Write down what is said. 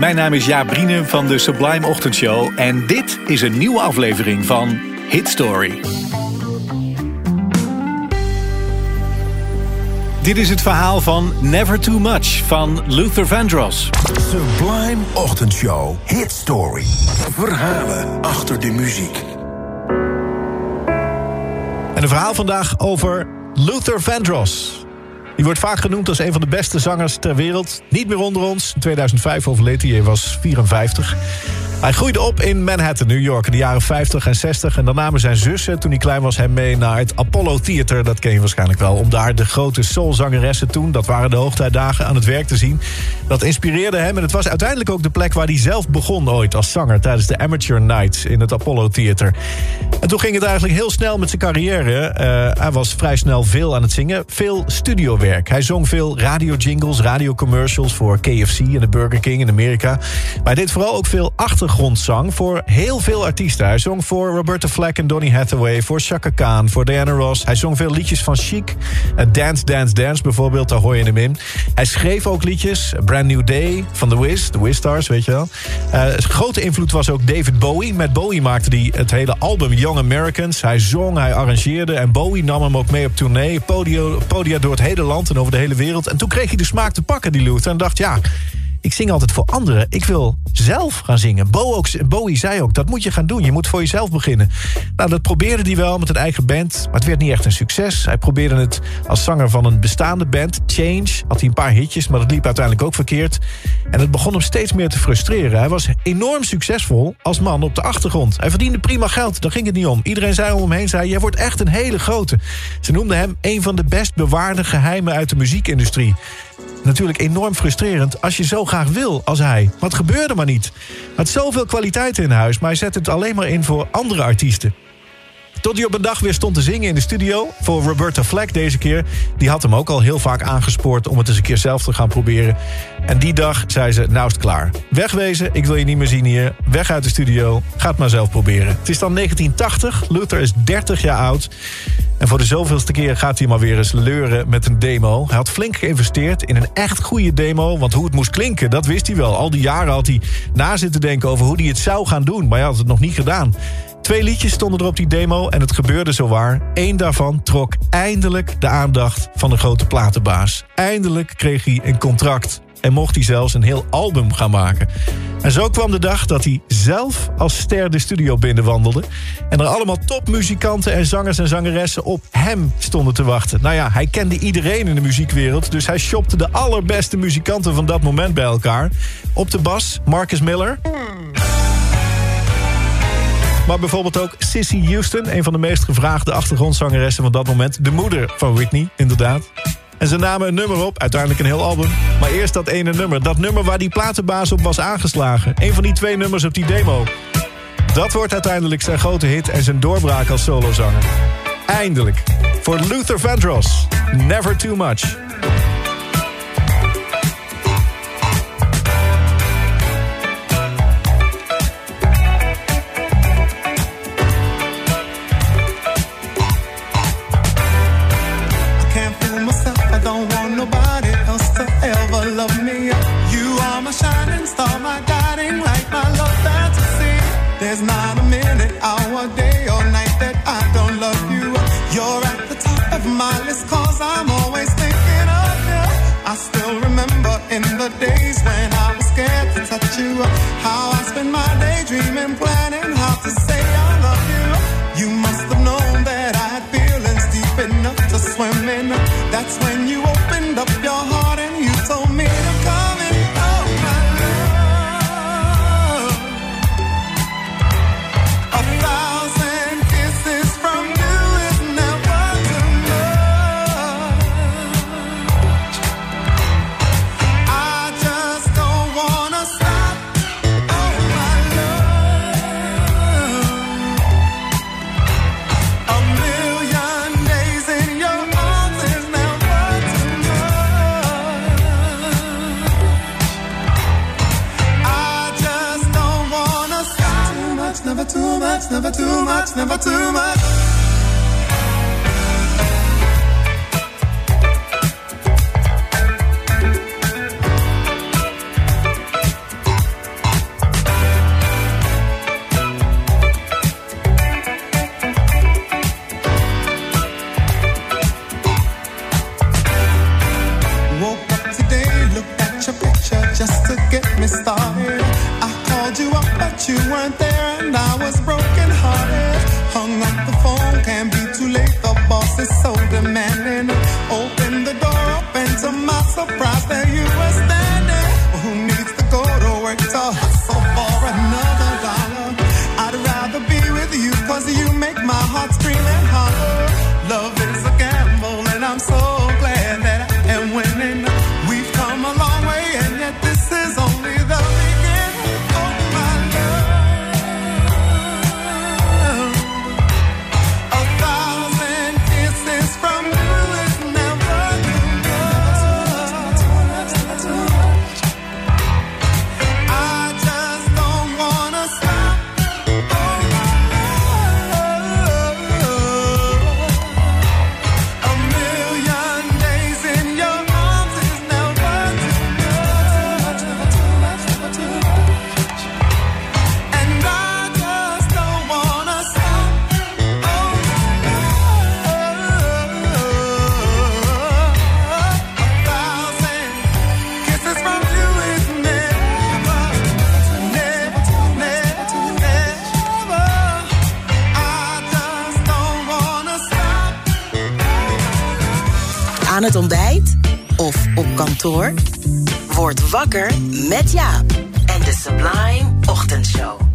Mijn naam is Jaap Brienen van de Sublime Ochtendshow en dit is een nieuwe aflevering van Hit Story. Dit is het verhaal van Never Too Much van Luther Vandross. Sublime Ochtendshow Hit Story. Verhalen achter de muziek. En een verhaal vandaag over Luther Vandross. Die wordt vaak genoemd als een van de beste zangers ter wereld. Niet meer onder ons. In 2005 overleed hij, hij was 54. Hij groeide op in Manhattan, New York, in de jaren 50 en 60. En dan namen zijn zussen, toen hij klein was, hem mee naar het Apollo Theater. Dat ken je waarschijnlijk wel. Om daar de grote soulzangeressen toen, dat waren de hoogtijdagen, aan het werk te zien. Dat inspireerde hem en het was uiteindelijk ook de plek waar hij zelf begon ooit als zanger. Tijdens de Amateur Nights in het Apollo Theater. En toen ging het eigenlijk heel snel met zijn carrière. Uh, hij was vrij snel veel aan het zingen. Veel studiowerk. Hij zong veel radiojingles, radiocommercials voor KFC en de Burger King in Amerika. Maar hij deed vooral ook veel achter achtergrondzang voor heel veel artiesten. Hij zong voor Roberta Flack en Donny Hathaway, voor Chaka Khan, voor Diana Ross. Hij zong veel liedjes van Chic, Dance, Dance, Dance bijvoorbeeld, daar hoor je hem in. Hij schreef ook liedjes, Brand New Day van The Wiz, The Wiz Stars, weet je wel. Uh, grote invloed was ook David Bowie. Met Bowie maakte hij het hele album Young Americans. Hij zong, hij arrangeerde en Bowie nam hem ook mee op tournee. Podia door het hele land en over de hele wereld. En toen kreeg hij de smaak te pakken, die Luther, en dacht, ja ik zing altijd voor anderen. Ik wil zelf gaan zingen. Bowie zei ook, dat moet je gaan doen. Je moet voor jezelf beginnen. Nou, dat probeerde hij wel met een eigen band. Maar het werd niet echt een succes. Hij probeerde het als zanger van een bestaande band. Change, had hij een paar hitjes, maar dat liep uiteindelijk ook verkeerd. En het begon hem steeds meer te frustreren. Hij was enorm succesvol als man op de achtergrond. Hij verdiende prima geld, daar ging het niet om. Iedereen zei om hem heen, zei, jij wordt echt een hele grote. Ze noemden hem een van de best bewaarde geheimen uit de muziekindustrie. Natuurlijk enorm frustrerend als je zo graag wil als hij. Wat gebeurde maar niet. Had zoveel kwaliteit in huis, maar hij zette het alleen maar in voor andere artiesten. Tot hij op een dag weer stond te zingen in de studio. Voor Roberta Flack deze keer. Die had hem ook al heel vaak aangespoord om het eens een keer zelf te gaan proberen. En die dag zei ze, nou is het klaar. Wegwezen, ik wil je niet meer zien hier. Weg uit de studio, ga het maar zelf proberen. Het is dan 1980, Luther is 30 jaar oud. En voor de zoveelste keer gaat hij maar weer eens leuren met een demo. Hij had flink geïnvesteerd in een echt goede demo. Want hoe het moest klinken, dat wist hij wel. Al die jaren had hij na zitten denken over hoe hij het zou gaan doen. Maar hij had het nog niet gedaan. Twee liedjes stonden er op die demo en het gebeurde zowaar. Eén daarvan trok eindelijk de aandacht van de grote platenbaas. Eindelijk kreeg hij een contract en mocht hij zelfs een heel album gaan maken. En zo kwam de dag dat hij zelf als ster de studio binnenwandelde... en er allemaal topmuzikanten en zangers en zangeressen op hem stonden te wachten. Nou ja, hij kende iedereen in de muziekwereld... dus hij shopte de allerbeste muzikanten van dat moment bij elkaar. Op de bas Marcus Miller... Maar bijvoorbeeld ook Sissy Houston, een van de meest gevraagde achtergrondzangeressen van dat moment. De moeder van Whitney, inderdaad. En ze namen een nummer op, uiteindelijk een heel album. Maar eerst dat ene nummer. Dat nummer waar die platenbaas op was aangeslagen. Een van die twee nummers op die demo. Dat wordt uiteindelijk zijn grote hit en zijn doorbraak als solozanger. Eindelijk. Voor Luther Vandross. Never Too Much. don't want nobody else to ever love me. You are my shining star, my guiding light, my love fantasy. There's not a minute, hour, day, or night that I don't love you. You're at the top of my list, cause I'm always thinking of you. I still remember in the days when I was scared to touch you. How I spent my day dreaming, planning how to say That's when you open. never too much, never too much. started. Hung up the phone, can't be too late. The boss is so demanding. Open the door up, and to my surprise, there you were standing. Aan het ontbijt of op kantoor? Word wakker met Jaap en de Sublime Ochtendshow.